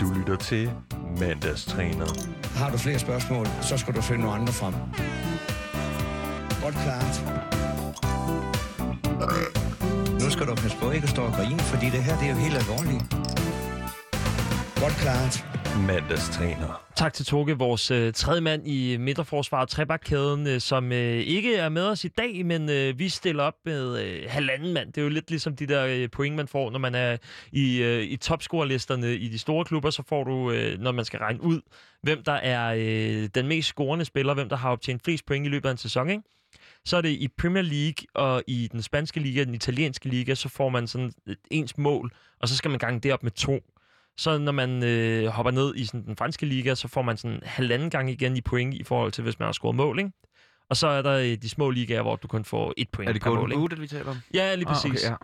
Du lytter til Mandagstræner. Har du flere spørgsmål, så skal du finde nogle andre frem. Godt klart. Nu skal du passe på ikke at stå og grine, fordi det her det er jo helt alvorligt. Godt klart. Mandagstræner. Tak til Toge, vores øh, tredje mand i midterforsvaret, trebakkæden, øh, som øh, ikke er med os i dag, men øh, vi stiller op med øh, halvanden mand. Det er jo lidt ligesom de der øh, point, man får, når man er i, øh, i topscorerlisterne i de store klubber, så får du, øh, når man skal regne ud, hvem der er øh, den mest scorende spiller, hvem der har optjent flest point i løbet af en sæson, ikke? så er det i Premier League og i den spanske liga, den italienske liga, så får man sådan et ens mål, og så skal man gange det op med to. Så når man øh, hopper ned i sådan, den franske liga, så får man sådan halvanden gang igen i point i forhold til, hvis man har scoret mål, ikke? Og så er der øh, de små ligaer, hvor du kun får et point Er det per mål, Golden ikke? Boot, at vi taler om? Ja, lige præcis. Ah, okay, ja.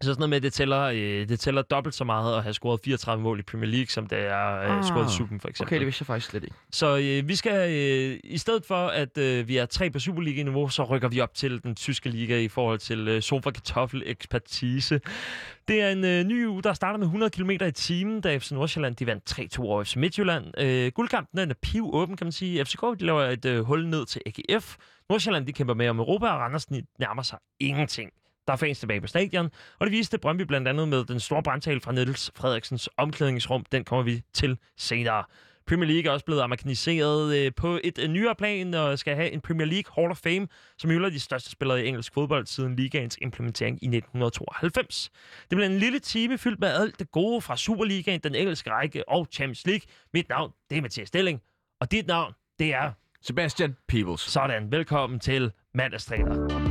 Så sådan noget med, at det tæller, øh, det tæller dobbelt så meget at have scoret 34 mål i Premier League, som det er øh, Ah, scoret i Super for eksempel. Okay, det vidste jeg faktisk slet ikke. Så øh, vi skal, øh, i stedet for at øh, vi er tre på Superliga-niveau, så rykker vi op til den tyske liga i forhold til øh, sofa kartoffel ekspertise. Det er en øh, ny uge, der starter med 100 km i timen, da FC Nordsjælland de vandt 3-2 over FC Midtjylland. Øh, guldkampen den er piv åben, kan man sige. FCK de laver et øh, hul ned til AGF. Nordsjælland de kæmper med om Europa, og Randers de nærmer sig ingenting. Der er fans tilbage på stadion, og det viste Brøndby blandt andet med den store brandtale fra Niels Frederiksens omklædningsrum. Den kommer vi til senere. Premier League er også blevet amerikaniseret øh, på et øh, nyere plan og skal have en Premier League Hall of Fame, som hylder de største spillere i engelsk fodbold siden ligaens implementering i 1992. Det bliver en lille time fyldt med alt det gode fra Superligaen, den engelske række og Champions League. Mit navn, det er Mathias Stilling, og dit navn, det er Sebastian Peebles. sådan. Velkommen til mandagstræner.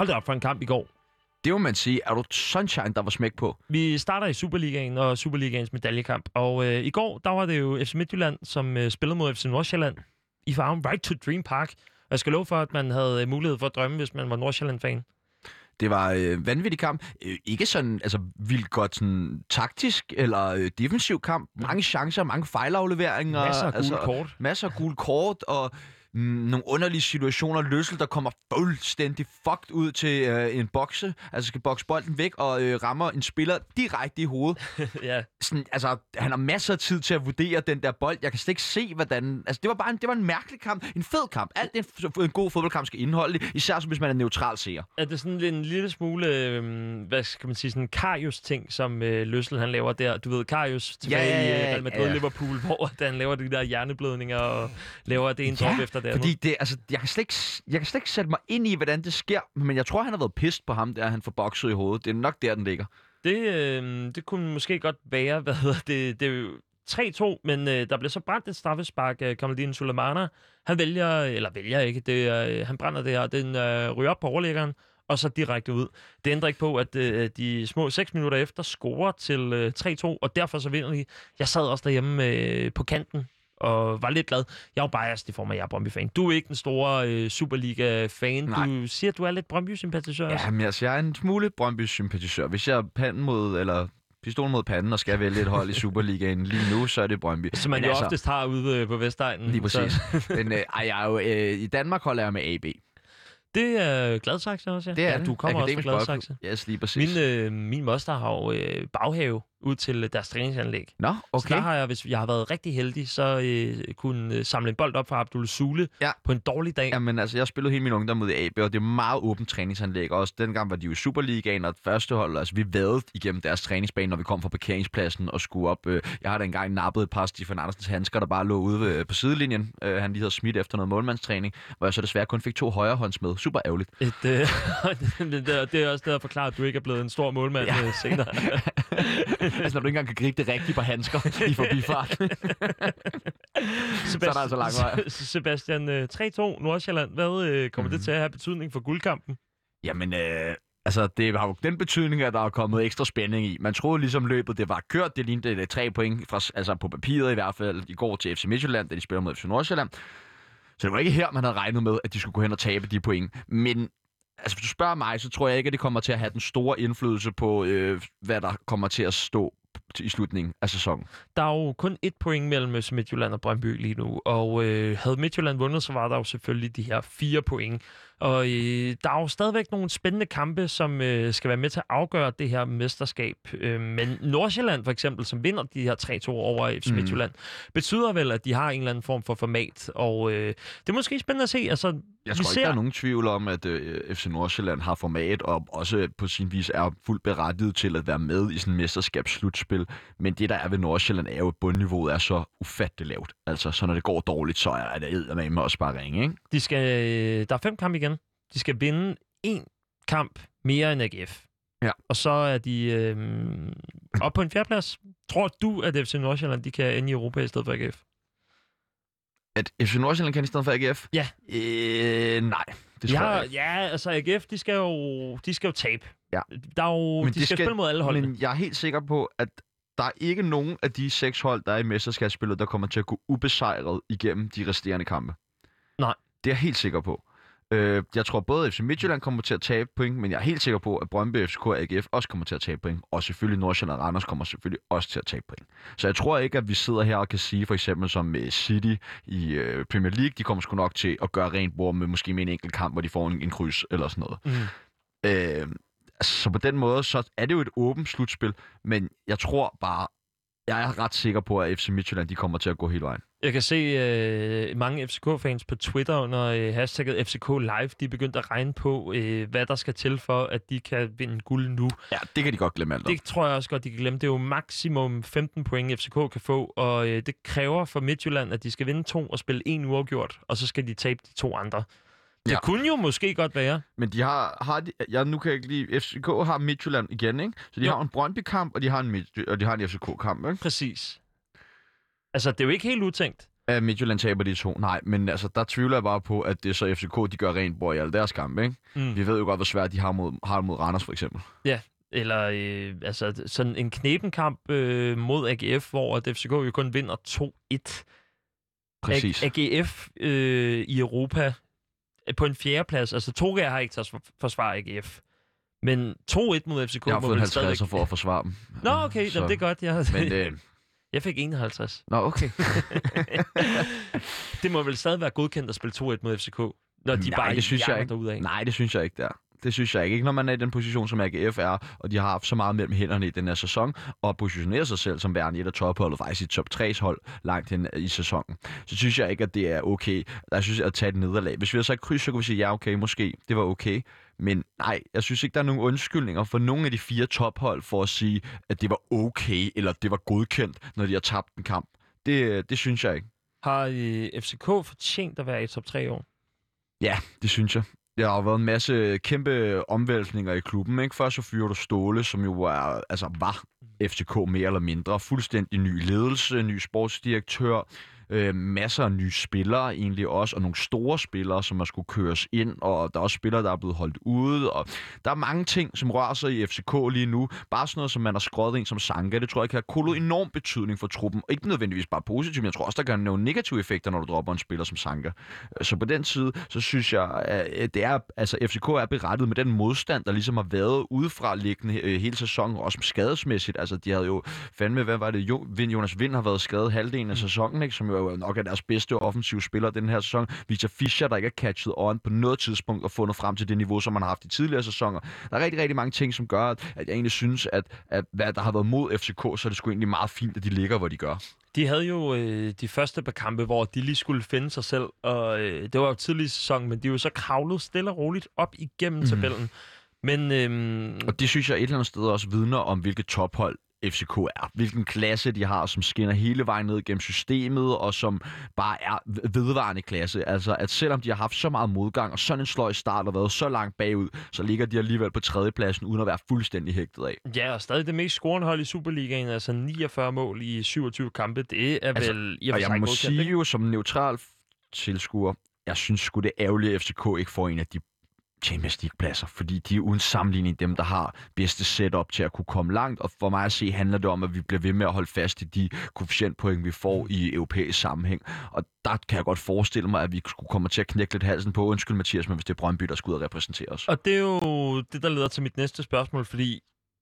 Hold da op for en kamp i går. Det må man sige. Er du sunshine, der var smæk på? Vi starter i Superligaen og Superligaens medaljekamp. Og øh, i går, der var det jo FC Midtjylland, som øh, spillede mod FC Nordsjælland i farven Right to Dream Park. Og jeg skal love for, at man havde øh, mulighed for at drømme, hvis man var Nordsjælland-fan. Det var øh, vanvittig kamp. Øh, ikke sådan altså, vildt godt sådan, taktisk eller øh, defensiv kamp. Mange chancer, mange fejlafleveringer. Masser af gule altså, kort. Masser af gule kort, og mm, nogle underlige situationer. Løssel, der kommer fuldstændig fucked ud til øh, en bokse. Altså skal bokse bolden væk og øh, rammer en spiller direkte i hovedet. ja, Sådan, altså, han har masser af tid til at vurdere den der bold. Jeg kan slet ikke se, hvordan... Altså, det var bare en, det var en mærkelig kamp. En fed kamp. Alt det, en, en god fodboldkamp skal indeholde. Især hvis man er neutral seer. er det sådan en lille smule, øh, hvad skal man sige, sådan en Karius-ting, som øh, Løssel han laver der. Du ved, Karius tilbage Ja, i ja, øh, ja, Real Madrid, ja. Hvor han laver de der hjerneblødninger og laver det ene drop efter andet. fordi det, altså, jeg kan, slet ikke, jeg kan slet ikke sætte mig ind i, hvordan det sker. Men jeg tror, han har været pist på ham, der han får bokset i hovedet. Det er nok der, den ligger. Det, øh, det kunne måske godt være, hvad hedder det, det er jo 3-2, men øh, der bliver så brændt et straffespark af Kamaldin Sulemana. Han vælger, eller vælger ikke, det, øh, han brænder det her, den øh, ryger op på overlæggeren, og så direkte ud. Det ændrer ikke på, at øh, de små 6 minutter efter scorer til øh, 3-2, og derfor så vinder de. Jeg sad også derhjemme øh, på kanten og var lidt glad. Jeg er jo biased i form af, at jeg er Brøndby-fan. Du er ikke den store øh, Superliga-fan. Nej. Du siger, at du er lidt Brøndby-sympatisør. Ja, men altså, jeg er en smule Brøndby-sympatisør. Hvis jeg er panden mod, eller pistolen mod panden og skal vælge et hold i Superligaen lige nu, så er det Brøndby. Som man Men jo altså- oftest har ude øh, på Vestegnen. Lige Så- præcis. Men øh, ej, jeg er jo, øh, i Danmark holder jeg med AB. Det er Gladsaxe også, ja. Det er ja, du kommer også fra. Gladsaxe. Yes, lige præcis. Min, øh, min moster har jo øh, baghave ud til deres træningsanlæg. Nå, Så okay. der har jeg, hvis jeg har været rigtig heldig, så øh, kunne øh, samle en bold op fra Abdul Sule Ja. på en dårlig dag. Jamen altså, jeg spillede hele min ungdom mod AB, og det er meget åbent træningsanlæg. Også dengang var de jo i Superligaen, og første hold, altså vi vadede igennem deres træningsbane, når vi kom fra parkeringspladsen og skulle op. Øh, jeg har da engang nappet et par Stefan Andersens handsker, der bare lå ude ved, på sidelinjen. Øh, han lige havde smidt efter noget målmandstræning, hvor jeg så desværre kun fik to højrehånds med. Super ærgerligt. Et, øh, det, er- det er også der at forklare, at du ikke er blevet en stor målmand. Ja. senere. altså, når du ikke engang kan gribe det rigtigt på handsker i forbifart. Sebastian, der altså lang vej. Sebastian, øh, 3-2 Nordsjælland. Hvad øh, kommer mm. Mhm. det til at have betydning for guldkampen? Jamen, øh, altså, det har jo den betydning, at der er kommet ekstra spænding i. Man troede ligesom løbet, det var kørt. Det lignede det tre point, fra, altså på papiret i hvert fald, i går til FC Midtjylland, da de spiller mod FC Nordsjælland. Så det var ikke her, man havde regnet med, at de skulle gå hen og tabe de point. Men altså, hvis du spørger mig, så tror jeg ikke, at det kommer til at have den store indflydelse på, øh, hvad der kommer til at stå i slutningen af sæsonen. Der er jo kun et point mellem øh, Midtjylland og Brøndby lige nu, og øh, havde Midtjylland vundet, så var der jo selvfølgelig de her fire point. Og øh, der er jo stadigvæk nogle spændende kampe, som øh, skal være med til at afgøre det her mesterskab. Øh, men Nordsjælland for eksempel, som vinder de her 3-2 over FC Mm. Midtjylland, betyder vel, at de har en eller anden form for format. Og øh, det er måske spændende at se. Altså, Jeg tror ikke, ser... der er nogen tvivl om, at øh, FC Nordsjælland har format, og også på sin vis er fuldt berettiget til at være med i sådan mesterskabsslutspil. Men det, der er ved Nordsjælland, er jo, at bundniveauet er så ufatteligt lavt. Altså, så når det går dårligt, så er det med også bare ringe, ikke? De skal, øh, der er fem kampe igen. De skal vinde en kamp mere end AGF. Ja. Og så er de øh, op på en fjerdeplads. Tror du, at FC Nordsjælland de kan ende i Europa i stedet for AGF? At FC Nordsjælland kan i stedet for AGF? Ja. Øh, nej, det tror Ja, jeg ikke. ja, altså AGF, de skal jo, de skal jo tabe. Ja. Der er jo, Men de det skal, skal- spille mod alle holdene. Men jeg er helt sikker på, at der er ikke nogen af de seks hold, der er i mesterskabsspillet, der kommer til at gå ubesejret igennem de resterende kampe. Nej. Det er jeg helt sikker på. Øh, jeg tror både FC Midtjylland kommer til at tabe point, men jeg er helt sikker på, at Brøndby, FCK og AGF også kommer til at tabe point. Og selvfølgelig Nordsjælland og Randers kommer selvfølgelig også til at tabe point. Så jeg tror ikke, at vi sidder her og kan sige, for eksempel som med City i øh, Premier League, de kommer sgu nok til at gøre rent bord med måske med en enkelt kamp, hvor de får en, en kryds eller sådan noget. Mm. Øh, så på den måde, så er det jo et åbent slutspil, men jeg tror bare, jeg er ret sikker på, at FC Midtjylland, de kommer til at gå hele vejen. Jeg kan se øh, mange FCK-fans på Twitter under øh, hashtagget FCK Live, de er begyndt at regne på, øh, hvad der skal til for, at de kan vinde guld nu. Ja, det kan de godt glemme alt om. Det tror jeg også godt, de kan glemme. Det er jo maksimum 15 point, FCK kan få, og øh, det kræver for Midtjylland, at de skal vinde to og spille en uafgjort, og så skal de tabe de to andre. Det Ja. kunne jo måske godt være. Men de har, har de, ja, nu kan jeg ikke lide, FCK har Midtjylland igen, ikke? Så de Jo. har en Brøndby-kamp, og de har en, Midt, og de har en FCK-kamp, ikke? Præcis. Altså, det er jo ikke helt utænkt. Ja, Midtjylland taber de to. Nej, men altså, der tvivler jeg bare på, at det er så FCK, de gør rent bord i alle deres kampe, ikke? Mm. Vi ved jo godt, hvor svært de har mod, har mod Randers, for eksempel. Eller øh, altså, sådan en knebenkamp øh, mod AGF, hvor at FCK jo kun vinder 2-1. Præcis. A- AGF øh, i Europa på en fjerdeplads. Altså, Toga har ikke til at forsvare AGF. Men 2-1 mod FCK jeg har fået en vel 50 stadigvæk... for at forsvare dem. Nå, okay, så... det er godt. Jeg, Men, øh, jeg fik 51. nå, okay. det må vel stadig være godkendt at spille 2-1 mod FCK, når de Nej, bare det synes jeg ikke. derudad. Nej, det synes jeg ikke, der. Det synes jeg ikke. Ikke når man er i den position, som AGF er, og de har haft så meget mellem hænderne i den her sæson, og positionerer sig selv som værende et af topholdet, faktisk i top 3 hold langt hen i sæsonen. Så synes jeg ikke, at det er okay. Der synes jeg at tage et nederlag. Hvis vi havde sagt kryds, så kunne vi sige, ja, okay, måske, det var okay. Men nej, jeg synes ikke, der er nogen undskyldninger for nogle af de fire tophold for at sige, at det var okay, eller det var godkendt, når de har tabt en kamp. Det, det synes jeg ikke. Har øh, FCK fortjent at være i top 3 i år? Ja, det synes jeg. Der har jo været en masse kæmpe omvæltninger i klubben. Ikke? Først så fyrer du Ståle, som jo er, altså var FCK mere eller mindre. Fuldstændig ny ledelse, ny sportsdirektør, øh, masser af nye spillere egentlig også, og nogle store spillere, som har skulle køres ind, og der er også spillere, der er blevet holdt ude, og der er mange ting, som rører sig i FCK lige nu. Bare sådan noget, som man har skrevet ind som Sanka, det tror jeg kan have kolo enorm betydning for truppen. Ikke nødvendigvis bare positivt, men jeg tror også, der kan have nogle negative effekter, når du dropper en spiller som Sanka. Så på den side, så synes jeg, at det er, altså FCK er berettet med den modstand, der ligesom har været udefra liggende øh, hele sæsonen, også skadesmæssigt. Altså, de havde jo fandme, hvad var det, jo, Jonas Vind har været skadet halvdelen af sæsonen, ikke? som jo nok er deres bedste offensive spiller den her sæson. Victor Fischer, der ikke er catchet on på noget tidspunkt og fundet frem til det niveau, som man har haft i tidligere sæsoner. Der er rigtig, rigtig mange ting, som gør, at jeg egentlig synes, at, at hvad der har været mod FCK, så er det sgu egentlig meget fint, at de ligger, hvor de gør. De havde jo øh, de første par kampe, hvor de lige skulle finde sig selv, og øh, det var jo tidlig i sæsonen, men de er jo så kravlet stille og roligt op igennem mm. tabellen. Men øhm, Og det synes jeg et eller andet sted også vidner om, hvilket tophold FCK er. Hvilken klasse de har, som skinner hele vejen ned gennem systemet, og som bare er vedvarende klasse. Altså, at selvom de har haft så meget modgang, og sådan en sløj start og været så langt bagud, så ligger de alligevel på tredjepladsen, uden at være fuldstændig hægtet af. ja, og stadig det mest scorende hold i Superligaen, altså 49 mål i 27 kampe, det er Altså, vel i og jeg må sige jo, som neutral tilskuer, jeg synes sgu det er ærgerligt, at FCK ikke får en af de Champions League-pladser, fordi de er uden sammenligning dem, der har bedste setup til at kunne komme langt, og for mig at se handler det om, at vi bliver ved med at holde fast i de koefficientpoint, vi får i europæisk sammenhæng. Og der kan jeg godt forestille mig, at vi skulle komme til at knække lidt halsen på. Undskyld Mathias, men hvis det er Brøndby, der skal ud og repræsentere os. Og det er jo det, der leder til mit næste spørgsmål, fordi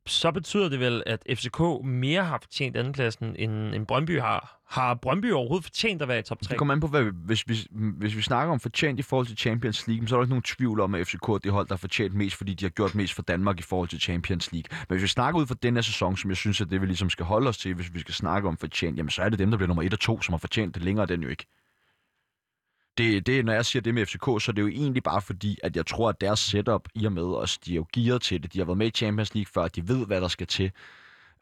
så betyder det vel, at FCK mere har fortjent andenpladsen, end, end Brøndby har. Har Brøndby overhovedet fortjent at være i top 3? Det kommer an på, hvad vi, hvis, vi, hvis vi snakker om fortjent i forhold til Champions League, så er der ikke nogen tvivl om, at FCK er det hold, der har fortjent mest, fordi de har gjort mest for Danmark i forhold til Champions League. Men hvis vi snakker ud fra den her sæson, som jeg synes, at det vi ligesom skal holde os til, hvis vi skal snakke om fortjent, jamen så er det dem, der bliver nummer 1 og 2, som har fortjent det længere, den jo ikke. Det, det, når jeg siger det med FCK, så er det jo egentlig bare fordi, at jeg tror, at deres setup i og med os, de er jo gearet til det. De har været med i Champions League før, de ved, hvad der skal til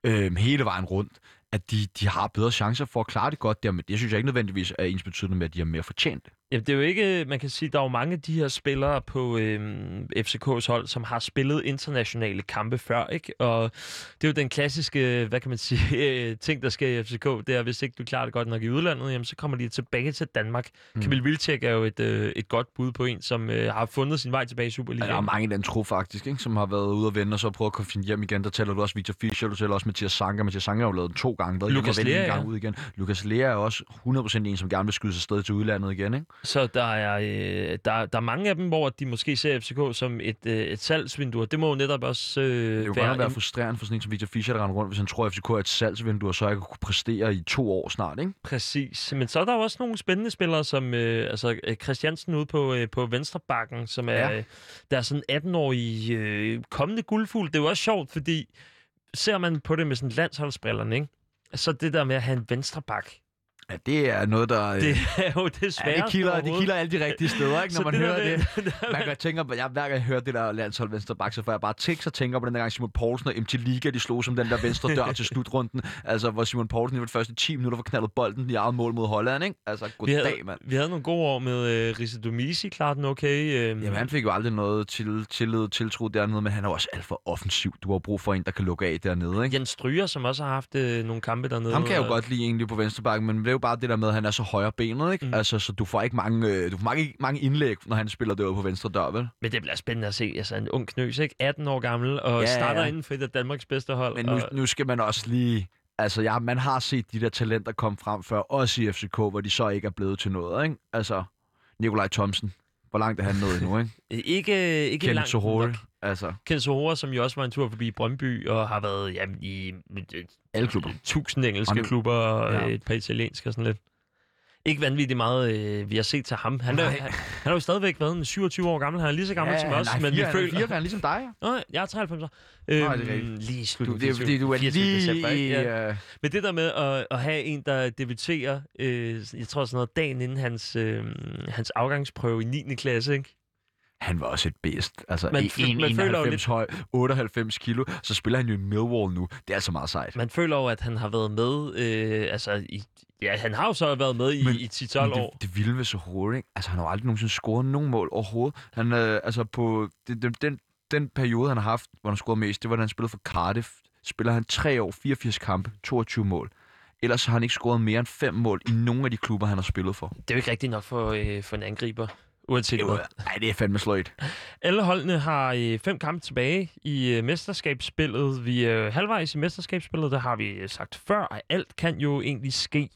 øh, hele vejen rundt at de, de har bedre chancer for at klare det godt der, men det synes jeg ikke nødvendigvis er ens betydende med, at de har mere fortjent det. Jamen, det er jo ikke, man kan sige, der er jo mange af de her spillere på øhm, FCK's hold, som har spillet internationale kampe før, ikke? Og det er jo den klassiske, hvad kan man sige, ting, der sker i FCK, det er, hvis ikke du klarer det godt nok i udlandet, jamen, så kommer de tilbage til Danmark. Mm. Kamil Vilcek er jo et, øh, et godt bud på en, som øh, har fundet sin vej tilbage i Superligaen. Ja, der er mange i den tro faktisk, ikke? som har været ude og vende, og så prøvet at komme finde hjem igen. Der tæller du også Victor Fischer, du tæller også Mathias Sanka. Mathias Sanka har jo lavet to gange, været Lukas Lea, en gang ud igen. Lukas Lea er også 100% en, som gerne vil skyde sig sted til udlandet igen, ikke? Så der er, øh, der, der er mange af dem, hvor de måske ser FCK som et, øh, et salgsvindue, og det må jo netop også øh, det jo være... godt være frustrerende for sådan en som Victor Fischer, der render rundt, hvis han tror, at FCK er et salgsvindue, og så ikke kunne præstere i to år snart, ikke? Præcis. Men så er der jo også nogle spændende spillere, som øh, altså øh, Christiansen ude på, øh, på Venstrebakken, som er, Ja. øh, der er sådan 18-årig øh, kommende guldfugl. Det er jo også sjovt, fordi ser man på det med sådan landsholdsbrillerne, ikke? så det der med at have en venstrebak, Ja, det er noget, der... øh, det er jo det svære. ja, det kilder, det kilder alle de rigtige steder, ikke, når man hører det. det. Man kan tænke, at jeg, hver gang jeg hører det der landshold venstre bak, så får jeg bare tænkt så tænker på den der gang Simon Poulsen og MT Liga, de slog som den der venstre dør til slutrunden. Altså, hvor Simon Poulsen i de første 10 minutter får knaldet bolden i eget mål mod Holland, ikke? Altså, vi, goddag, havde, mand. vi havde nogle gode år med øh, Risse Domisi, klart den okay. Øh, Jamen, han fik jo aldrig noget til, tillid, tiltro dernede, men han er også alt for offensiv. Du har brug for en, der kan lukke af dernede, ikke? Jens Stryger, som også har haft øh, nogle kampe dernede. Ham kan jeg jo og- godt lide egentlig på venstrebakken, men det jo bare det der med, at han er så højre benet, ikke? Mm. Altså, så du får ikke mange, øh, du får mange, mange indlæg, når han spiller derude på venstre dør, vel? Men det bliver spændende at se. Altså en ung knøs, ikke? 18 år gammel, og Ja, ja, starter ja. inden for et af Danmarks bedste hold. Men nu, og, nu skal man også lige... Altså, ja, man har set de der talenter komme frem før, også i FCK, hvor de så ikke er blevet til noget, ikke? Altså, Nikolaj Thomsen. Hvor langt er han nået nu, ikke? ikke, ikke Kenneth langt Sohore. nok. Altså, Ken Sohora, som jo også var en tur forbi Brøndby, og har været jamen, i øh, alle klubber. tusind engelske er- klubber, og Ja. ja. et par italienske og sådan lidt. Ikke vanvittigt meget, øh, vi har set til ham. Han, er, han, han har jo stadigvæk været en 27 år gammel. Han er lige så gammel som os, nej, men vi er føler... fire, han er ligesom dig. Nå, jeg er 93 år. det er Øhm, rigtigt. lige i Du, det er fordi, du er 24. lige december, ikke? Ja. øh, Men det der med at, at have en, der debuterer, øh, jeg tror sådan noget, dagen inden hans, øh, hans afgangsprøve i 9. klasse, ikke? Han var også et bedst. Altså, Man f- en, man føler jo 91 lidt- høj, 98 kilo. Så spiller han jo i Millwall nu. Det er altså meget sejt. Man føler jo, at han har været med, øh, altså, i, ja, han har jo så været med i, Men- i 10-12 Men år. det, vilde ved Sohore, ikke? Altså, han har aldrig nogensinde scoret nogen mål overhovedet. Han, øh, altså, på den, den, den periode, han har haft, hvor han scorede mest, det var, da han spillede for Cardiff. Spiller han 3 år, 84 kampe, 22 mål. Ellers har han ikke scoret mere end 5 mål i nogen af de klubber, han har spillet for. Det er jo ikke rigtigt nok for, øh, for en angriber, uanset Det hvad. ej, det er fandme sløjt. Alle holdene har øh, fem kampe tilbage i øh, mesterskabsspillet. Vi er øh, halvvejs i mesterskabsspillet, der har vi øh, sagt før, at alt kan jo egentlig ske.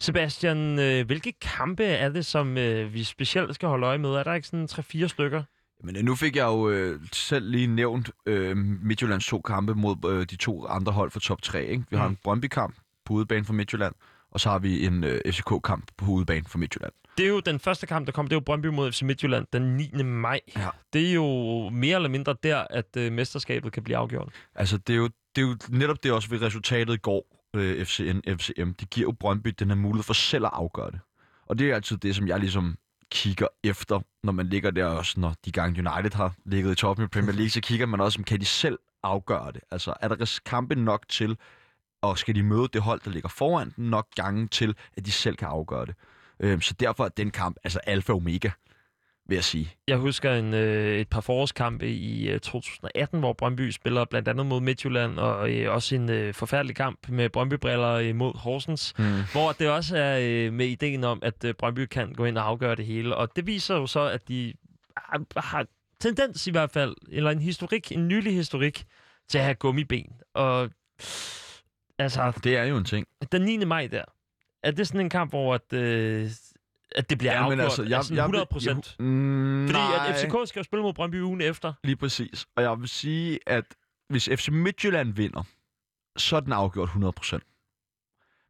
Sebastian, øh, hvilke kampe er det, som øh, vi specielt skal holde øje med? Er der ikke sådan 3-4 stykker? Men nu fik jeg jo øh, selv lige nævnt øh, Midtjyllands to kampe mod øh, de to andre hold for top 3. Ikke? Vi har Mm. en Brøndby-kamp på udebane for Midtjylland, og så har vi en øh, FCK-kamp på udebane for Midtjylland. Det er jo den første kamp, der kom, det er jo Brøndby mod FC Midtjylland den 9. maj. Ja. Det er jo mere eller mindre der, at øh, mesterskabet kan blive afgjort. Altså, det er jo, det er jo netop det også ved resultatet i går, øh, FCN, FCM. Det giver jo Brøndby den her mulighed for selv at afgøre det. Og det er altid det, som jeg ligesom kigger efter, når man ligger der også, når de gange United har ligget i toppen i Premier League, så kigger man også, om kan de selv afgøre det? Altså, er der kampe nok til, og skal de møde det hold, der ligger foran den nok gange til, at de selv kan afgøre det? Øhm, så derfor er den kamp altså alfa og omega, vil jeg sige. Jeg husker en, øh, et par forårskampe i øh, 2018, hvor Brøndby spiller blandt andet mod Midtjylland, og øh, også en øh, forfærdelig kamp med Brøndby-briller øh, mod Horsens, Mm. hvor det også er øh, med ideen om, at øh, Brøndby kan gå ind og afgøre det hele. Og det viser jo så, at de har, har tendens i hvert fald, eller en historik, en nylig historik, til at have gummiben. Og altså, Det er jo en ting. den 9. maj der, er det sådan en kamp, hvor at, øh, at det bliver afgjort altså, jeg, sådan 100 procent? Mm, Fordi nej. at FCK skal jo spille mod Brøndby ugen efter. Lige præcis. Og jeg vil sige, at hvis FC Midtjylland vinder, så er den afgjort 100%.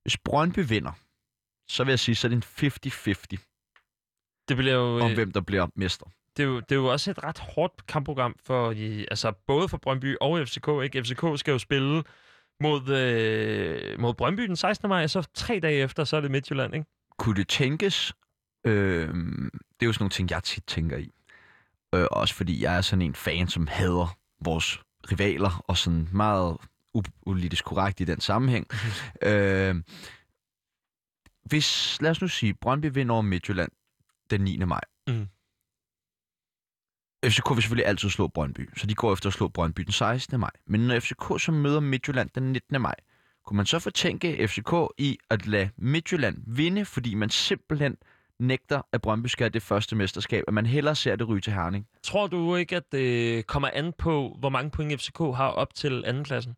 Hvis Brøndby vinder, så vil jeg sige, så er det en 50-50 Det bliver jo, om, øh, hvem der bliver mester. det, er jo, det er jo også et ret hårdt kampprogram for de, altså både for Brøndby og FCK. Ikke? FCK skal jo spille mod, øh, mod Brøndby den 16. maj, og så tre dage efter, så er det Midtjylland. Ikke? Kunne det tænkes, øh, det er jo sådan nogle ting, jeg tit tænker i. Øh, også fordi jeg er sådan en fan, som hader vores rivaler, og sådan meget upolitisk korrekt i den sammenhæng. øh, hvis, lad os nu sige, Brøndby vinder over Midtjylland den 9. maj. Mhm. FCK vil selvfølgelig altid slå Brøndby, så de går efter at slå Brøndby den 16. maj. Men når FCK så møder Midtjylland den 19. maj, kunne man så fortænke FCK i at lade Midtjylland vinde, fordi man simpelthen nægter, at Brøndby skal have det første mesterskab, at man hellere ser det ryge til Herning? Tror du ikke, at det kommer an på, hvor mange point FCK har op til andenpladsen?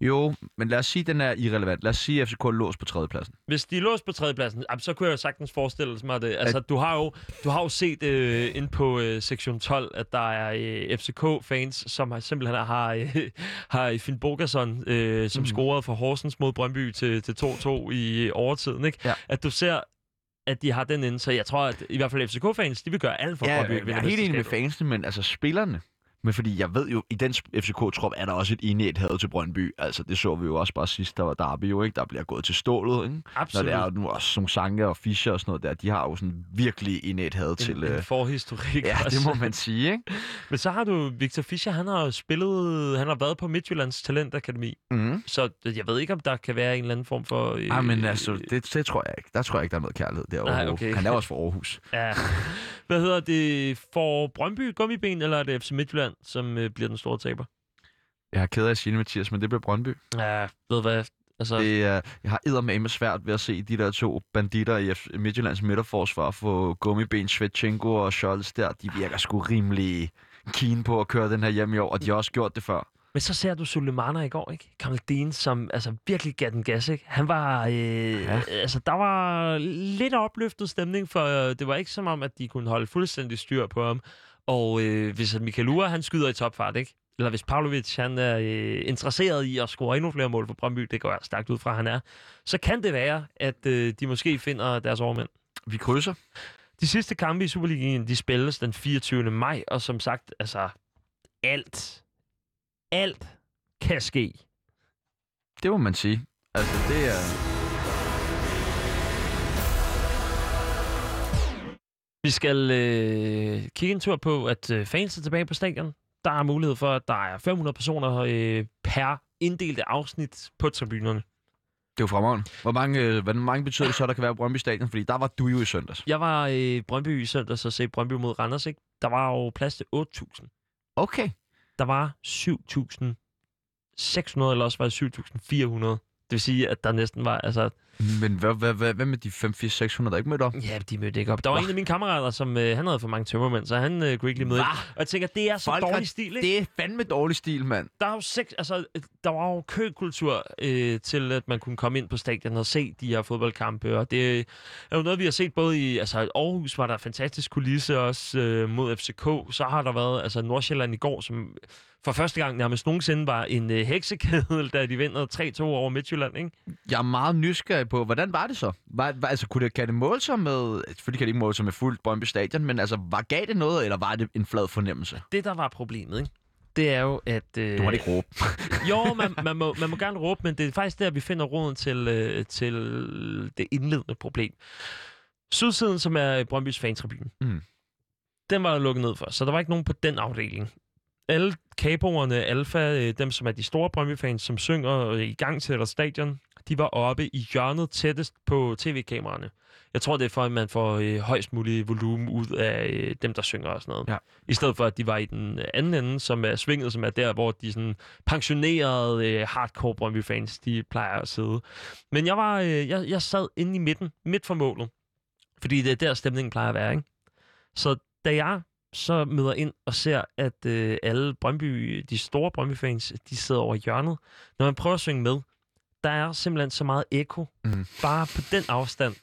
Jo, men lad os sige, at den er irrelevant. Lad os sige, at FCK låst på tredjepladsen. Hvis de er låst på tredjepladsen, så kunne jeg jo sagtens forestille mig det. Altså, du har jo, du har jo set øh, ind på øh, sektion 12, at der er øh, FCK-fans, som har, simpelthen har, øh, har Finn Bogason, øh, som mm. scorede for Horsens mod Brøndby til, til 2-2 i overtiden. Ikke? Ja. At du ser, at de har den inde. Så jeg tror, at i hvert fald FCK-fans, de vil gøre alt for Ja, Brøndby. jeg, at er helt enig med fansene, men altså spillerne. Men fordi jeg ved jo, i den FCK-trop er der også et indæt had til Brøndby. Altså, det så vi jo også bare sidst, der var Derby jo, ikke? Der bliver gået til stålet, ikke? Når Absolut. det er nu også som Sanke og Fischer og sådan noget der, de har jo sådan virkelig indæt had til... en, øh, en forhistorik. Ja, det også. må man sige, ikke? Men så har du Victor Fischer, han har spillet, han har været på Midtjyllands Talentakademi. Mm. Så jeg ved ikke, om der kan være en eller anden form for... Øh, Ej, men altså, det, det tror jeg ikke. Der tror jeg ikke, der er noget kærlighed derovre. Nej, okay. Han er også fra Aarhus. Ja. Hvad hedder det? For Brøndby gummiben, eller er det FC Midtjylland, som øh, bliver den store taber? Jeg har ked af at sige det, Mathias, men det bliver Brøndby. Ja, ved hvad? Altså, Det er, jeg har eddermame svært ved at se de der to banditter i F- Midtjyllands midterforsvar få gummiben Svetchenko og Scholz der. De virker sgu rimelig keen på at køre den her hjem i år, og de har også gjort det før. Men så ser du Sulemana i går, ikke? Kamaldin, som altså, virkelig gav den gas, ikke? Han var... Øh. Ja. Altså, der var lidt opløftet stemning, for øh, det var ikke som om, at de kunne holde fuldstændig styr på ham. Og øh, hvis Michael Ure, han skyder i topfart, ikke? Eller hvis Pavlovic, han er øh, interesseret i at score endnu flere mål for Brøndby, det går jeg stærkt ud fra, han er, så kan det være, at øh, de måske finder deres overmænd. Vi krydser. De sidste kampe i Superligaen, de spilles den 24. maj, og som sagt, altså, alt, alt kan ske. Det må man sige. Altså, det er... Vi skal øh, kigge en tur på, at øh, fans er tilbage på stadion. Der er mulighed for, at der er 500 personer øh, per inddelte afsnit på tribunerne. Det er jo fremragende. Hvor mange, øh, hvor mange betyder det så, der kan være på Brøndby Stadion? Fordi der var du jo i søndags. Jeg var i Brøndby i søndags og se Brøndby mod Randers, ikke? Der var jo plads til 8.000. Okay. Der var 7.600, eller også var det 7.400. Det vil sige, at der næsten var, altså, Men hvad, hvad, hvad, hvad med de 5 4 600 der ikke mødte op? ja, de mødte ikke op. Der var Hva? en af mine kammerater, som øh, han havde for mange tømmermænd, så han øh, kunne ikke lige møde? Og jeg tænker, det er så Folk dårlig stil, ikke? Det er fandme dårlig stil, mand. der er jo seks, altså, der var jo køkultur øh, til, at man kunne komme ind på stadion og se de her fodboldkampe, og det er jo noget, vi har set både i, altså Aarhus var der fantastisk kulisse også øh, mod FCK, så har der været, altså Nordsjælland i går, som for første gang nærmest nogensinde var en øh, heksekedel, da de vinder 3-2 over Midtjylland, ikke? Jeg er meget nysgerrig på, hvordan var det så? Var, var, altså, kunne det, kan det måle sig med... Selvfølgelig kan det ikke måle sig med fuldt Brøndby Stadion, men altså, var, gav det noget, eller var det en flad fornemmelse? Det, der var problemet, ikke? Det er jo, at... Øh, Du må ikke råbe. Jo, man, man, må, man må gerne råbe, men det er faktisk der, vi finder roden til, øh, til det indledende problem. Sydsiden, som er Brøndbys fantribune, Mm. den var lukket ned for, så der var ikke nogen på den afdeling. Alle kaboerne, Alfa, øh, dem som er de store Brøndby-fans, som synger øh, i gang til stadion, de var oppe i hjørnet tættest på tv-kameraerne. Jeg tror, det er for, at man får øh, højst mulig volumen ud af øh, dem, der synger og sådan noget. Ja. I stedet for, at de var i den anden ende, som er svinget, som er der, hvor de sådan pensionerede øh, hardcore Brøndby-fans, de plejer at sidde. Men jeg var, øh, jeg, jeg sad inde i midten, midt for målet. Fordi det er der, stemningen plejer at være, ikke? Så da jeg så møder ind og ser, at øh, alle Brøndby, de store Brøndby-fans, de sidder over i hjørnet. Når man prøver at synge med, der er simpelthen så meget eko, Mhm. bare på den afstand,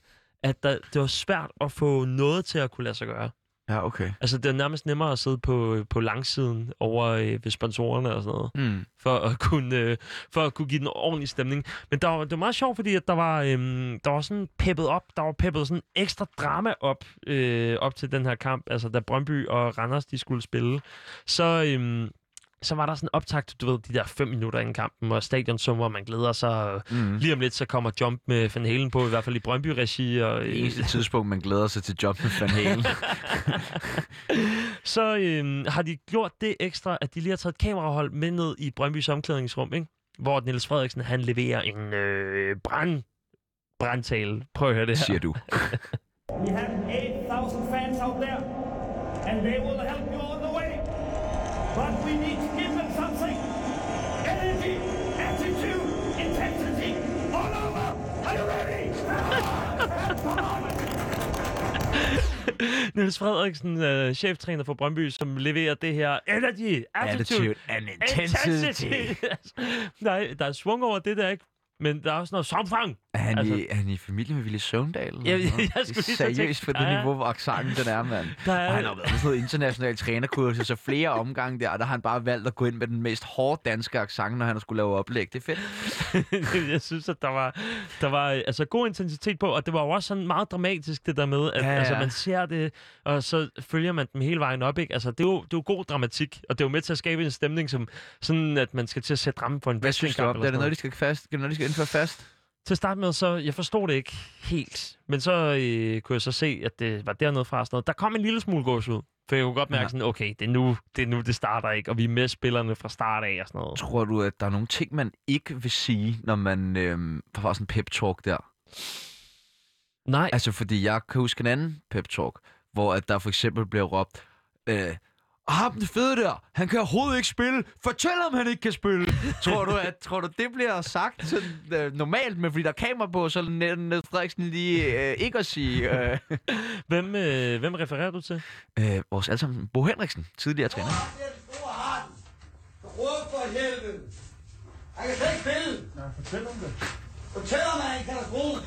at der, det var svært at få noget til at kunne lade sig gøre. Ja, okay. Altså, det er nærmest nemmere at sidde på, på langsiden over øh, ved sponsorerne og sådan noget, Mm. for at kunne, øh, for at kunne give den ordentlig stemning. Men der var, det var meget sjovt, fordi at der var, øhm, der var sådan peppet op, der var peppet sådan ekstra drama op, øh, op til den her kamp, altså da Brøndby og Randers, de skulle spille. Så, øhm, så var der sådan optakt, du ved, de der fem minutter inden kampen, og stadion summer, man glæder sig, og Mm. lige om lidt, så kommer Jump med Van Halen på, i hvert fald i Brøndby-regi, og, Det øh, eneste tidspunkt, man glæder sig til job med Van Halen. så øhm, har de gjort det ekstra, at de lige har taget et kamerahold med ned i Brøndbys omklædningsrum, ikke? hvor Niels Frederiksen han leverer en øh, brand, brandtale. Prøv at høre det her. siger du. We have 8,000 fans out there, and they will help you all the way. But we need Niels Frederiksen, øh, cheftræner for Brøndby, som leverer det her energy, attitude, Attitude and intensity. Nej, der er svung over det der, ikke? Men der er også noget somfang. Er han, Altså- i, er han i familie med Ville Søvndal? eller Ja, noget? jeg skulle Det er lige Seriøst på det Ja, niveau, hvor accenten den er, mand. Der er- Og han har været på sådan noget international trænerkursus, så flere omgange der, og der har han bare valgt at gå ind med den mest hårde danske accent, når han skulle lave oplæg. Det er fedt. jeg synes, at der var, der var altså, god intensitet på, og det var jo også sådan meget dramatisk, det der med, at Ja, ja. Altså, man ser det, og så følger man dem hele vejen op. Ikke? Altså, det, er jo, det er jo god dramatik, og det er jo med til at skabe en stemning, som sådan, at man skal til at sætte rammen for en Hvad synes du om det? Er det noget, de skal, fast, er noget, de skal indføre fast? Til at starte med, så jeg forstod det ikke helt. Men så øh, kunne jeg så se, at det var dernede fra sådan noget. Der kom en lille smule gås ud. For jeg kunne godt mærke Ja. sådan, okay, det er, nu, det er nu, det starter ikke, og vi er med spillerne fra start af og sådan noget. Tror du, at der er nogle ting, man ikke vil sige, når man øhm, får sådan en pep-talk der? Nej, Altså, fordi jeg kan huske en anden pep-talk, hvor at der for eksempel bliver råbt, øh, "Ah, ham den fede der, han kan overhovedet ikke spille. Fortæl ham, han ikke kan spille. tror, du, at, tror du, det bliver sagt sådan, øh, normalt, men fordi der er kamera på, så er Niels Frederiksen lige øh, ikke at sige... Øh, hvem, øh, hvem refererer du til? øh, vores allesammen Bo Henriksen, tidligere træner. Er. Råd for helvede. Han kan slet ikke spille. Nej, fortæl om det. Fortæl ham, at han er en katastrofe.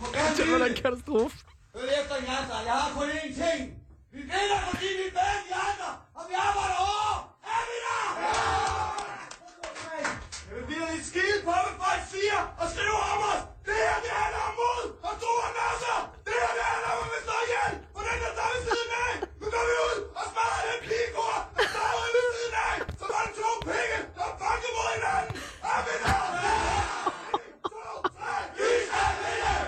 Han gerne Det var da vide en det. katastrofe. Hør efter en gang, Jeg har kun én ting. Vi vinder, fordi vi er bedre end de andre. Og vi arbejder hårdere. Er vi der? Ja! Jeg vil virkelig skide på, hvad folk siger og skriver om os. Det her, det handler om mod og tro og masser. Det her, det handler om, at vi står ihjel på den der der ved siden af. Nu går vi ud og smadrer den pigekor, der står ude ved siden af. Så var det to penge, der banker mod hinanden. Er vi der? Ja! En, to, tre. Vi skal vinde!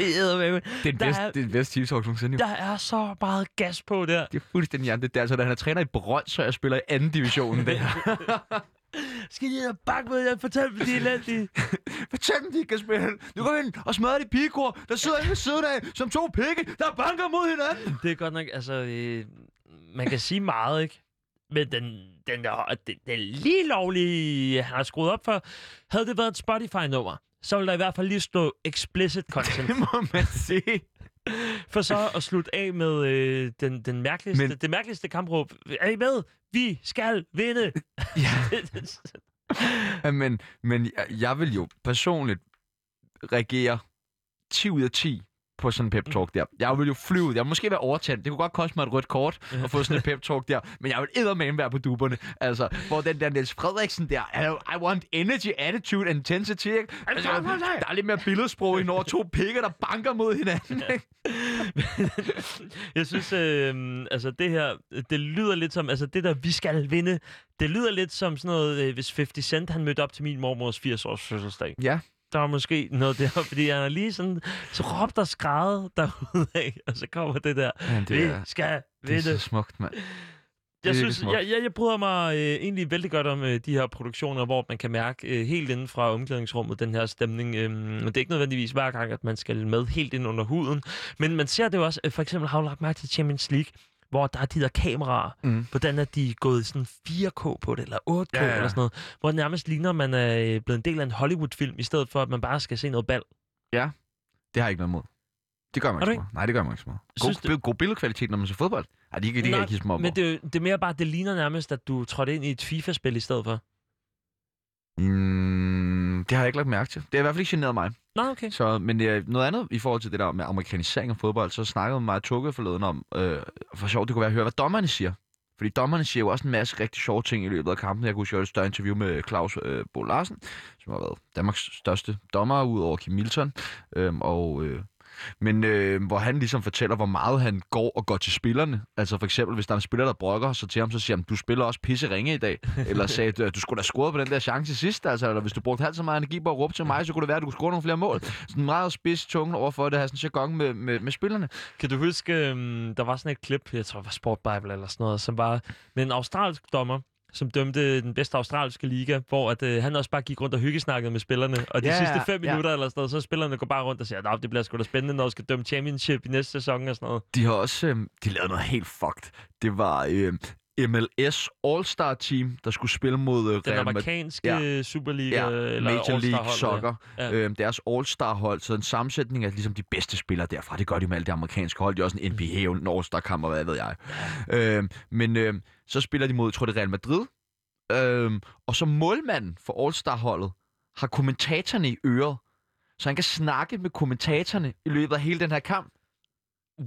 Det er den Der bedste, er- det er den bedste TikTok nogensinde. jo. Der er så meget gas på der. Det er fuldstændig hjertet. Det er altså, da han er træner i Brøndshøj og spiller i anden division. Det Skal de have bak med jer? Fortæl dem, de er elendige. Fortæl dem, de kan spille. Nu går ind og smadrer de pigekor, der sidder inde ved siden af, som to pikke, der banker mod hinanden. Det er godt nok, altså... Øh, man kan sige meget, ikke? Men den, den, der, den, den lige lovlige, han har skruet op for, havde det været et Spotify-nummer, så ville der i hvert fald lige stå explicit content. Det må man sige. For så at slutte af med øh, den, den mærkeligste, Men- det mærkeligste kampråb. Er I med? Vi skal vinde! Ja, men, men jeg, jeg vil jo personligt reagere 10 ud af 10 på sådan en pep talk der. Jeg vil jo flyve ud. Jeg vil måske være overtændt. Det kunne godt koste mig et rødt kort at få sådan en pep talk der. Men jeg vil eddermame være på duberne. Altså, hvor den der Niels Frederiksen der, I want energy, attitude, intensity. Ikke? Altså, der er lidt mere billedsprog i når to pikker, der banker mod hinanden. Ikke? jeg synes, øh, altså det her, det lyder lidt som, altså det der, vi skal vinde, det lyder lidt som sådan noget, øh, hvis 50 Cent, han mødte op til min mormors 80-års fødselsdag. Ja. Der var måske noget der, fordi han er lige sådan, så råbt og skrædet derudad, og så kommer det der, Ja, det vi er- skal Det er så vinde. smukt, mand. Jeg synes, jeg, jeg, jeg bryder mig øh, egentlig vældig godt om øh, de her produktioner, hvor man kan mærke øh, helt inden fra omklædningsrummet den her stemning. Øh, det er ikke nødvendigvis hver gang, at man skal med helt ind under huden. Men man ser det jo også, øh, for eksempel har du lagt mærke til Champions League, hvor der er de der kameraer, Mm. hvordan er de gået sådan 4K på det, eller 8K Ja, ja. eller sådan noget, hvor det nærmest ligner, at man er øh, blevet en del af en Hollywood-film, i stedet for, at man bare skal se noget bal. Det har jeg ikke noget imod. Det gør man du ikke. Nej, det gør man ikke så meget. God, god billedkvalitet, når man ser fodbold. Ej, det, det jeg Nej, ikke meget Men det, det er mere bare, det ligner nærmest, at du trådte ind i et FIFA-spil i stedet for. Mm, det har jeg ikke lagt mærke til. Det har i hvert fald ikke generet mig. Nå, okay. Så, men øh, noget andet i forhold til det der med amerikanisering af fodbold, så snakkede mig Tukke forleden om, øh, for sjovt det kunne være at høre, hvad dommerne siger. Fordi dommerne siger jo også en masse rigtig sjove ting i løbet af kampen. Jeg kunne huske, jeg et større interview med Claus øh, Bo Larsen, som har været Danmarks største dommer, ud over Kim Milton. Øhm, og, øh, men øh, hvor han ligesom fortæller, hvor meget han går og går til spillerne. Altså for eksempel, hvis der er en spiller, der brokker så til ham, så siger han, du spiller også pisse ringe i dag. Eller sagde, du, du skulle da score på den der chance sidst. Altså, eller hvis du brugte halvt så meget energi på at råbe til mig, så kunne det være, at du kunne score nogle flere mål. Sådan meget spids tunge overfor det, at have sådan jargon med, med, med spillerne. Kan du huske, um, der var sådan et klip, jeg tror det var Sport Bible eller sådan noget, som var med en australsk dommer, som dømte den bedste australske liga, hvor at, øh, han også bare gik rundt og hyggesnakkede med spillerne. Og de Ja, sidste fem ja. minutter eller sådan noget, så spillerne går bare rundt og siger, at det bliver sgu da spændende, når du skal dømme championship i næste sæson og sådan noget. De har også øh, de lavede noget helt fucked. Det var øh, MLS All-Star Team, der skulle spille mod øh, Den Real amerikanske Ja. ja. Superliga, Ja, eller Major League Soccer. Ja. Ja. Øhm, deres All-Star-hold, så en sammensætning af ligesom de bedste spillere derfra. Det gør de med alle de amerikanske hold. De er også en NBA, og en All-Star-kamp, og hvad ved jeg. Øhm, men øhm, så spiller de mod, jeg tror det er Real Madrid. Øhm, og så målmanden for All-Star-holdet har kommentatorerne i øret. Så han kan snakke med kommentatorerne i løbet af hele den her kamp.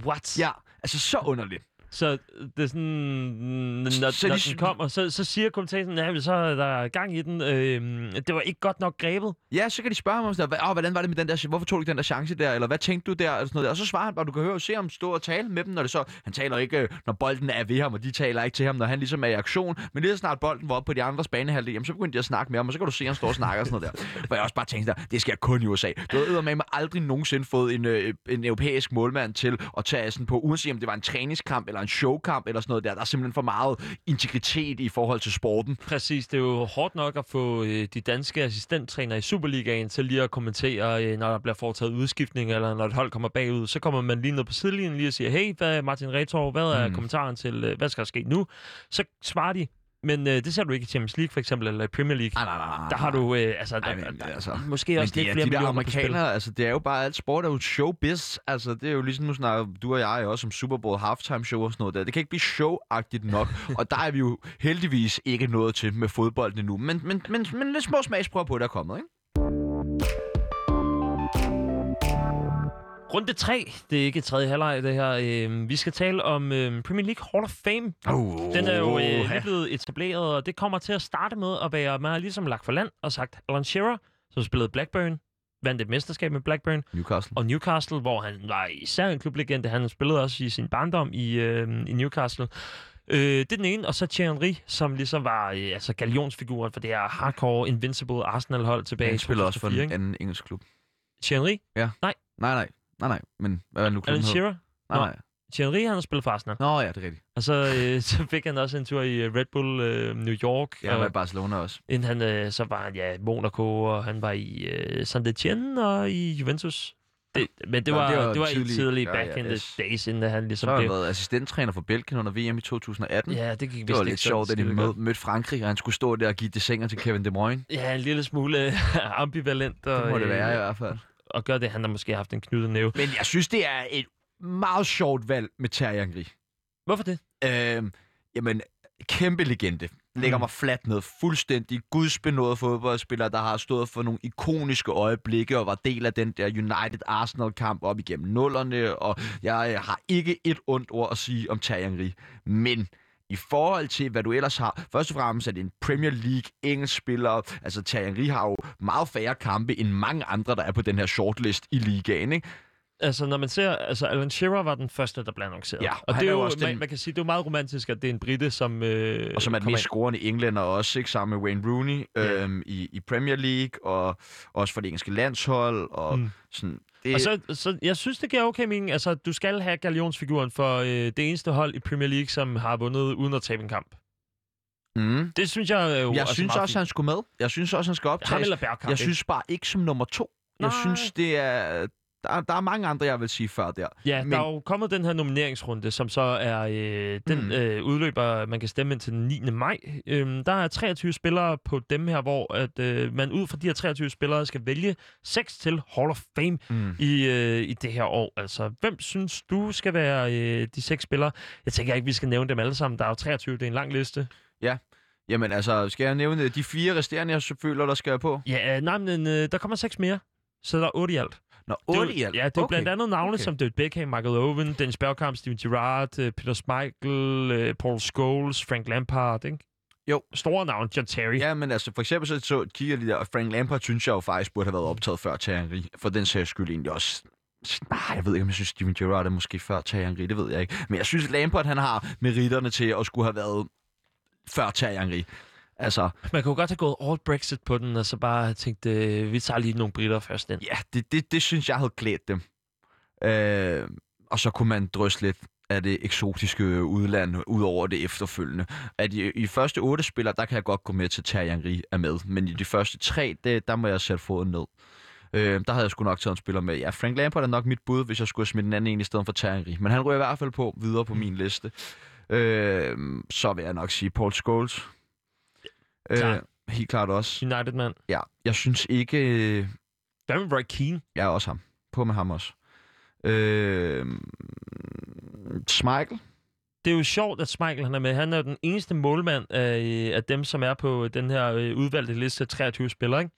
What? Ja, altså så underligt. Så det er sådan, når, Så så de når s- den kommer, så, så siger kommentatoren, ja, så er der gang i den. Øh, det var ikke godt nok grebet. Ja, så kan de spørge ham om sådan, "Åh, hvordan var det med den der, hvorfor tog du ikke den der chance der, eller hvad tænkte du der, og, sådan noget. og så svarer han bare, du kan høre, se ham stå og tale med dem, når det så, han taler ikke, øh, når bolden er ved ham, og de taler ikke til ham, når han ligesom er i aktion, men lige så snart bolden var oppe på de andres banehalvdel, jamen, så begyndte de at snakke med ham, og så kan du se, at han står og snakker og sådan noget der. Hvor jeg også bare tænkte, der, det sker kun i USA. Du har med aldrig nogensinde fået en, øh, en europæisk målmand til at tage sådan på, uanset om det var en træningskamp eller en showkamp eller sådan noget der. Der er simpelthen for meget integritet i forhold til sporten. Præcis, det er jo hårdt nok at få øh, de danske assistenttræner i Superligaen til lige at kommentere, øh, når der bliver foretaget udskiftning, eller når et hold kommer bagud. Så kommer man lige ned på sidelinjen lige og siger, hey, hvad er Martin Retor, hvad er Mm. mm. kommentaren til, øh, hvad skal der ske nu? Så svarer de, men øh, det ser du ikke i Champions League for eksempel, eller i Premier League. Nej, nej, nej, nej, Der har du, øh, altså, der, Ej, men, der, altså, måske også lidt er, flere de millioner amerikanere, altså det er jo bare, alt sport er jo showbiz. Altså det er jo ligesom, nu snakker du og jeg også om Super Bowl halftime show og sådan noget der. Det kan ikke blive showagtigt nok, og der er vi jo heldigvis ikke nået til med fodbolden endnu. Men, men, men, men lidt små smagsprøver på, der er kommet, ikke? Runde 3, det er ikke tredje halvleg det her. Øh, vi skal tale om øh, Premier League Hall of Fame. Oh, Den er jo øh, lige blevet etableret, og det kommer til at starte med at være, man har ligesom lagt for land og sagt, Alan Shearer, som spillede Blackburn, vandt et mesterskab med Blackburn, Newcastle. og Newcastle, hvor han var især en klublegende. Han spillede også i sin barndom i, øh, i Newcastle. Øh, det er den ene, og så Thierry som ligesom var øh, altså galionsfiguren for det her hardcore, invincible Arsenal-hold tilbage Han i spiller også for 2004, en anden engelsk klub. Thierry Henry? Nej, nej. Nej, nej. Men hvad det nu Alan klubben hedder? Shearer? Nej, nej. Thierry han har spillet for Arsenal. Nå ja, det er rigtigt. Og så, øh, så fik han også en tur i øh, Red Bull øh, New York. Jeg var og- i Barcelona også. Inden han, øh, så var han, ja, Monaco, og han var i øh, saint Etienne og i Juventus. Det, men det Nå, var, det var var, det var tidlig- tidlig ja, back ja, in the yes. days, inden han Så ligesom har han været assistenttræner for Belgien under VM i 2018. Ja, det gik Det var lidt sjovt, at de mød, mødte Frankrig, og han skulle stå der og give desinger til Kevin De Bruyne. Ja, en lille smule øh, ambivalent. Og, Det må det være i øh, hvert fald. Og gør det, han har måske haft en knyttet næve. Men jeg synes, det er et meget sjovt valg med Terje Angri. Hvorfor det? Øhm, jamen, kæmpe legende. Lægger Mm. mig fladt ned. Fuldstændig gudsbenået fodboldspiller, der har stået for nogle ikoniske øjeblikke og var del af den der United-Arsenal-kamp op igennem nullerne. Og jeg øh, har ikke et ondt ord at sige om Terje Henry. Men i forhold til, hvad du ellers har. Først og fremmest er det en Premier League engelsk spiller. Altså, Terje Henry har jo meget færre kampe end mange andre, der er på den her shortlist i ligaen, ikke? Altså, når man ser... Altså, Alan Shearer var den første, der blev annonceret. Ja, og og det er jo også man, den- man kan sige, det er jo meget romantisk, at det er en brite, som... Øh, Og som er den mest scorende englænder også, ikke? sammen med Wayne Rooney Ja. øhm, i, i Premier League, og også for det engelske landshold, og mm. sådan... Det, Og så, så jeg synes, det giver okay mening. Altså, du skal have galionsfiguren for øh, det eneste hold i Premier League, som har vundet uden at tabe en kamp. mm. Det synes jeg jo Jeg altså synes også, han skulle med. Jeg synes også, han skal Ham optages. eller Bergkamp, Jeg ikke? synes bare ikke som nummer to. Jeg Nej. synes, det er... Der, der er mange andre, jeg vil sige før der. Ja, Men- der er jo kommet den her nomineringsrunde, som så er øh, den Mm. øh, udløber, man kan stemme ind til den 9. maj. Øhm, der er 23 spillere på dem her, hvor at, øh, man ud fra de her 23 spillere skal vælge 6 til Hall of Fame Mm. i, øh, i det her år. Altså, hvem synes du skal være øh, de seks spillere? Jeg tænker ikke, vi skal nævne dem alle sammen. Der er jo 23, det er en lang liste. Jamen altså, skal jeg nævne de fire resterende, jeg føler, der skal jeg på? Ja, nej, men øh, der kommer seks mere. Så der er otte i alt. Nå, er 8 i alt. Ja, det er okay. blandt andet navne okay. som David Beckham, Michael Owen, Dennis Bergkamp, Steven Gerrard, øh, Peter Schmeichel, øh, Paul Scholes, Frank Lampard, ikke? Jo. Store navne, John Terry. Ja, men altså, for eksempel så, så kigger lige der, og Frank Lampard synes jeg jo faktisk burde have været optaget før Henry. For den sags skyld egentlig også... Nej, jeg ved ikke, om jeg synes, Steven Gerrard er måske før Thierry Henry, det ved jeg ikke. Men jeg synes, Lampard han har meritterne til at skulle have været før Thierry Henry. Altså, Man kunne godt have gået all Brexit på den, og så bare tænkt, øh, vi tager lige nogle britter først ind. ja, det, det, det synes jeg havde klædt dem. Øh, og så kunne man drysse lidt af det eksotiske udland ud over det efterfølgende. At i, i første otte spillere, der kan jeg godt gå med til, Thierry Henry er med. Men i de første tre, det, der må jeg sætte foden ned. Øh, der havde jeg sgu nok taget en spiller med. Ja, Frank Lampard er nok mit bud, hvis jeg skulle smidt den anden en i stedet for Thierry Henry. Men han ryger i hvert fald på videre på min liste. Øh, så vil jeg nok sige Paul Scholes. Øh, Klart. helt klart også. United, mand. Ja, jeg synes ikke... øh, Hvad med Roy Keane? Jeg er også ham. På med ham også. Øh, Schmeichel. Det er jo sjovt, at Schmeichel han er med. Han er jo den eneste målmand af, af dem, som er på den her øh, udvalgte liste af 23 spillere, ikke?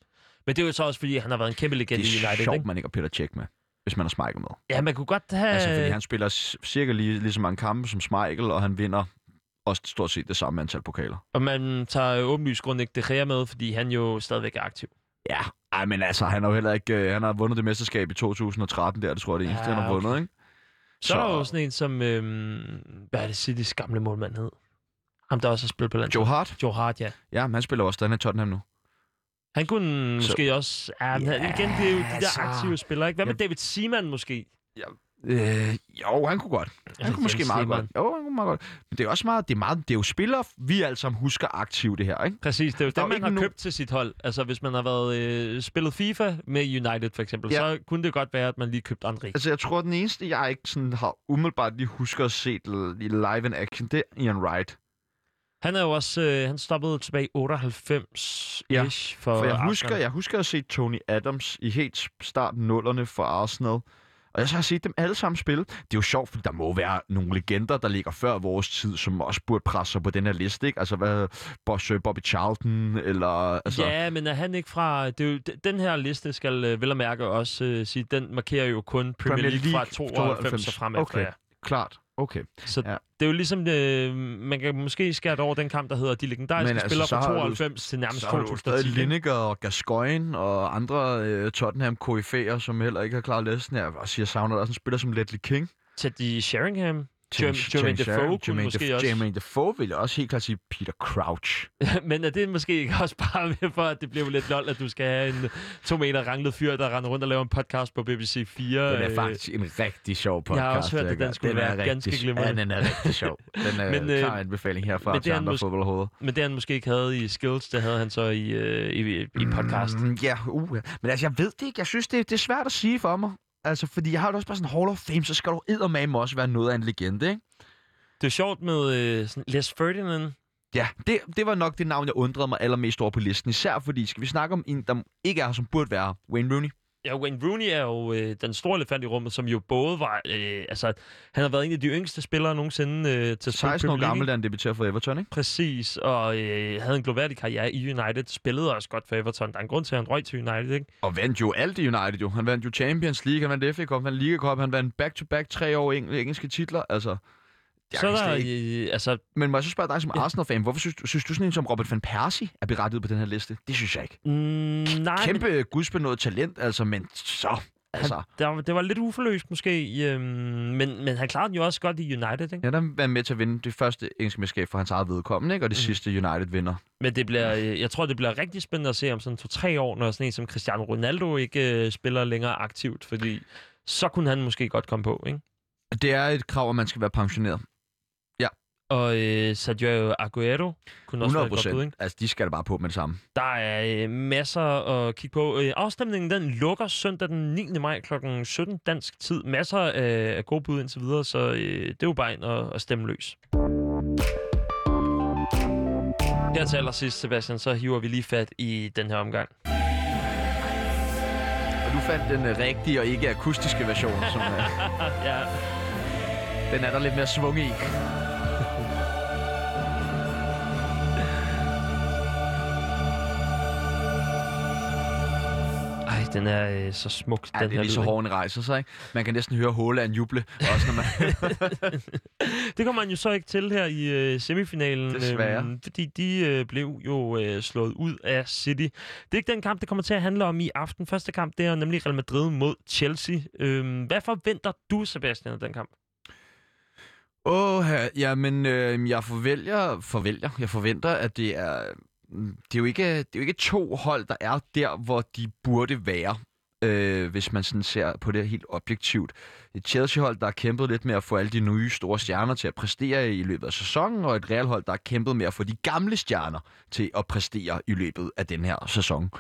Men det er jo så også, fordi han har været en kæmpe legende Det i er United, sjovt, ikke? man ikke har Peter Cech med, hvis man har Schmeichel med. Ja, man kunne godt have... Altså, fordi han spiller cirka lige, lige så mange kampe som Schmeichel, og han vinder også stort set det samme antal pokaler. Og man tager åbenlyst grund ikke De Gea med, fordi han jo stadigvæk er aktiv. Ja, Ej, men altså, han har jo heller ikke... øh, han har vundet det mesterskab i 2013 der, det tror jeg, det eneste, Ja, han har vundet, ikke? Så, så er der jo sådan en som... Øhm, hvad er det Citys gamle målmand hed? Ham, der også har spillet på landet. Joe Hart. Joe Hart, ja. Ja, men han spiller også, der han er Tottenham nu. Han kunne Så- måske også... Ja, men han- igen, det er jo de der så- aktive spillere, ikke? Hvad med Ja. David Seaman måske? Øh, jo, han kunne godt. Han kunne måske Jens meget Lehmann. godt. Jo, meget godt. Men det er også meget, det er meget, det er jo spillere, vi alle sammen husker aktivt det her, ikke? Præcis, det er jo Der dem, man har no- købt til sit hold. Altså, hvis man har været øh, spillet FIFA med United, for eksempel, Ja. så kunne det godt være, at man lige købte André. Altså, jeg tror, den eneste, jeg ikke sådan har umiddelbart lige husker at se live in action, det er Ian Wright. Han er jo også... Øh, han stoppede tilbage i 98-ish Ja, for, For jeg Arsenal. husker, jeg husker at se Tony Adams i helt starten nullerne for Arsenal. Og jeg så har set dem alle sammen spille. Det er jo sjovt, for der må være nogle legender, der ligger før vores tid, som også burde presse sig på den her liste, ikke? Altså, hvad, Boss, Bobby Charlton, eller... Altså, Ja, men er han ikke fra... Det er jo, den her liste skal øh, vel og mærke også øh, sige, den markerer jo kun Premier, Premier League, fra League 92 og fremefter. Okay. Ja. klart. Okay. Så Ja. det er jo ligesom, øh, man kan måske skære det over den kamp, der hedder de legendariske Men altså, spillere fra har du- 92 til nærmest Så har du 2010. Lineker og Gascoigne og andre øh, tottenham koryfæer som heller ikke har klaret listen. Jeg vil også sige, jeg savner der også en spiller som Ledley King. Teddy Sheringham. Jermaine Jermaine Defoe kunne måske Def- også. Jermaine Defoe vil jeg også helt klart sige Peter Crouch. Men er det måske ikke også bare med for, at det bliver lidt lol, at du skal have en to meter ranglet fyr, der render rundt og laver en podcast på BBC 4? Den er øh, faktisk en rigtig sjov podcast. Jeg har også hørt, at den skulle er være rigtig, ganske glimrende. Ja, den er rigtig sjov. Den er Men, men, øh, klar anbefaling herfra men det til andre måske- fodboldhoveder. Men det han måske ikke havde i skills, det havde han så i, øh, i, i podcast. Mm, ja, uh, ja. Men altså, jeg ved det ikke. Jeg synes, det, det er svært at sige for mig. Altså, fordi jeg har det også bare sådan Hall of Fame, så skal du eddermame også være noget af en legende, ikke? Det er sjovt med øh, sådan Les Ferdinand. Ja, det, det var nok det navn, jeg undrede mig allermest over på listen. Især fordi, skal vi snakke om en, der ikke er her, som burde være Wayne Rooney? Ja, Wayne Rooney er jo øh, den store elefant i rummet, som jo både var... Øh, altså, han har været en af de yngste spillere nogensinde øh, til at spille 16 år gammel, da han debuterede for Everton, ikke? Præcis, og øh, havde en global karriere i United. Spillede også godt for Everton. Der er en grund til, at han røg til United, ikke? Og vandt jo alt i United, jo. Han vandt jo Champions League, han vandt FA Cup, han vandt Liga Cup, han vandt back-to-back tre år eng- engelske titler. Altså, jeg så er der... ikke- altså, Men må jeg så spørge dig som Ja. Arsenal-fan, hvorfor synes, du- synes du sådan en som Robert van Persie er berettiget på den her liste? Det synes jeg ikke. mm, nej, men Kæmpe gudsbenået talent, altså, men så... Altså, han, det, var, det var lidt uforløst måske, øhm, men, men han klarede den jo også godt i United, ikke? ja, der var med til at vinde det første engelske mesterskab for hans eget vedkommende, ikke? Og det Mm. sidste United vinder. Men det bliver, jeg tror, det bliver rigtig spændende at se om sådan to-tre år, når sådan en som Cristiano Ronaldo ikke øh, spiller længere aktivt, fordi så kunne han måske godt komme på, ikke? Det er et krav, at man skal være pensioneret. Og øh, Sergio Aguero kunne også 100 være et godt bud, ikke? procent. Altså, de skal bare på med det samme. Der er øh, masser at kigge på. Øh, afstemningen den lukker søndag den 9. maj kl. 17 dansk tid. Masser af, af gode bud indtil videre, så øh, det er jo bare ind og, og stemme løs. Her til allersidst, Sebastian, så hiver vi lige fat i den her omgang. Og du fandt den uh, rigtige og ikke akustiske version, som uh, ja, den er der lidt mere svung i. den er øh, så smuk, Ja, den det er lige så hården rejser sig, ikke? Man kan næsten høre Håland juble, også når man... Det kommer man jo så ikke til her i øh, semifinalen. Desværre. øhm, fordi de øh, blev jo øh, slået ud af City. Det er ikke den kamp, det kommer til at handle om i aften. Første kamp, det er nemlig Real Madrid mod Chelsea. Øhm, hvad forventer du, Sebastian, af den kamp? Åh, oh, jamen, øh, jeg forvælger, forvælger, jeg forventer, at det er... Det er, jo ikke, det er jo ikke to hold, der er der, hvor de burde være, øh, hvis man sådan ser på det helt objektivt. Et Chelsea-hold, der har kæmpet lidt med at få alle de nye store stjerner til at præstere i løbet af sæsonen, og et Real-hold, der har kæmpet med at få de gamle stjerner til at præstere i løbet af den her sæson.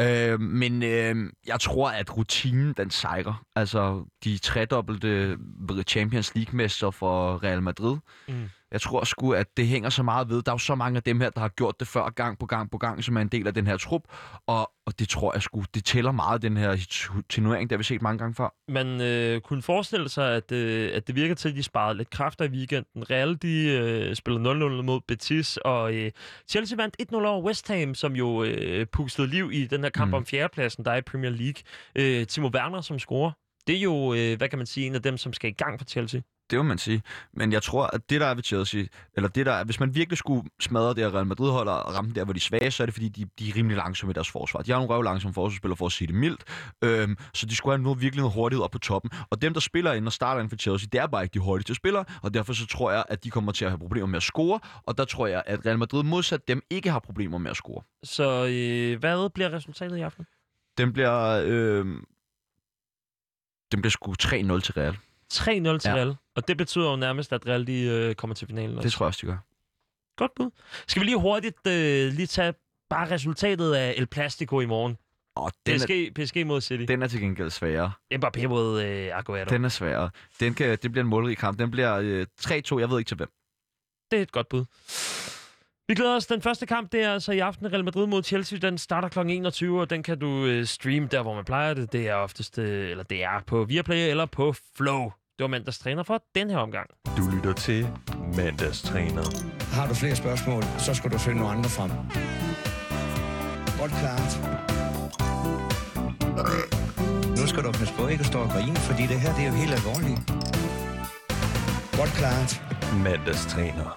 Øh, men øh, jeg tror, at rutinen, den sejrer. Altså, de tredobbelte Champions League-mester for Real Madrid. Mm. Jeg tror sgu, at det hænger så meget ved. Der er jo så mange af dem her, der har gjort det før gang på gang på gang, som er en del af den her trup. Og, og det tror jeg sgu, det tæller meget, den her turnering, der vi set mange gange før. Man øh, kunne forestille sig, at, øh, at det virker til, at de sparede lidt kræfter i weekenden. Real, de øh, spillede 0-0 mod Betis, og øh, Chelsea vandt 1-0 over West Ham, som jo øh, pustede liv i den her kamp mm. om fjerdepladsen, der er i Premier League. Øh, Timo Werner, som scorer. Det er jo, øh, hvad kan man sige, en af dem, som skal i gang for Chelsea. Det må man sige. Men jeg tror, at det der er ved Chelsea, eller det der er, hvis man virkelig skulle smadre det her Real Madrid-hold og ramme der, hvor de er svage, så er det fordi, de, de er rimelig langsomme i deres forsvar. De har nogle røv langsomme forsvarsspillere, for at sige det mildt. Øhm, så de skulle have noget, virkelig noget hurtighed op på toppen. Og dem, der spiller ind og starter ind for Chelsea, det er bare ikke de hurtigste spillere, og derfor så tror jeg, at de kommer til at have problemer med at score, og der tror jeg, at Real Madrid modsat dem ikke har problemer med at score. Så øh, hvad bliver resultatet i aften? Den bliver... Øh, den bliver sgu 3-0 til Real. 3-0 til Ja. Real. Og det betyder jo nærmest, at Real de, øh, kommer til finalen. Det også. tror jeg også, de gør. Godt bud. Skal vi lige hurtigt øh, lige tage bare resultatet af El Plastico i morgen? Og den, er, PSG, PSG mod City. den er til gengæld sværere. Mbappé mod øh, Aguero. Den er sværere. Den kan, det bliver en målrig kamp. Den bliver øh, 3-2. Jeg ved ikke til hvem. Det er et godt bud. Vi glæder os. Den første kamp, det er altså i aften Real Madrid mod Chelsea. Den starter kl. 21, og den kan du øh, streame der, hvor man plejer det. Det er oftest, øh, eller det er på Viaplay eller på Flow. Det var mandags træner for den her omgang. Du lytter til Mandagstræner. Har du flere spørgsmål, så skal du finde nogle andre frem. Godt klart. Nu skal du passe på ikke at stå og grine, fordi det her det er jo helt alvorligt. Godt klart. Mandagstræner.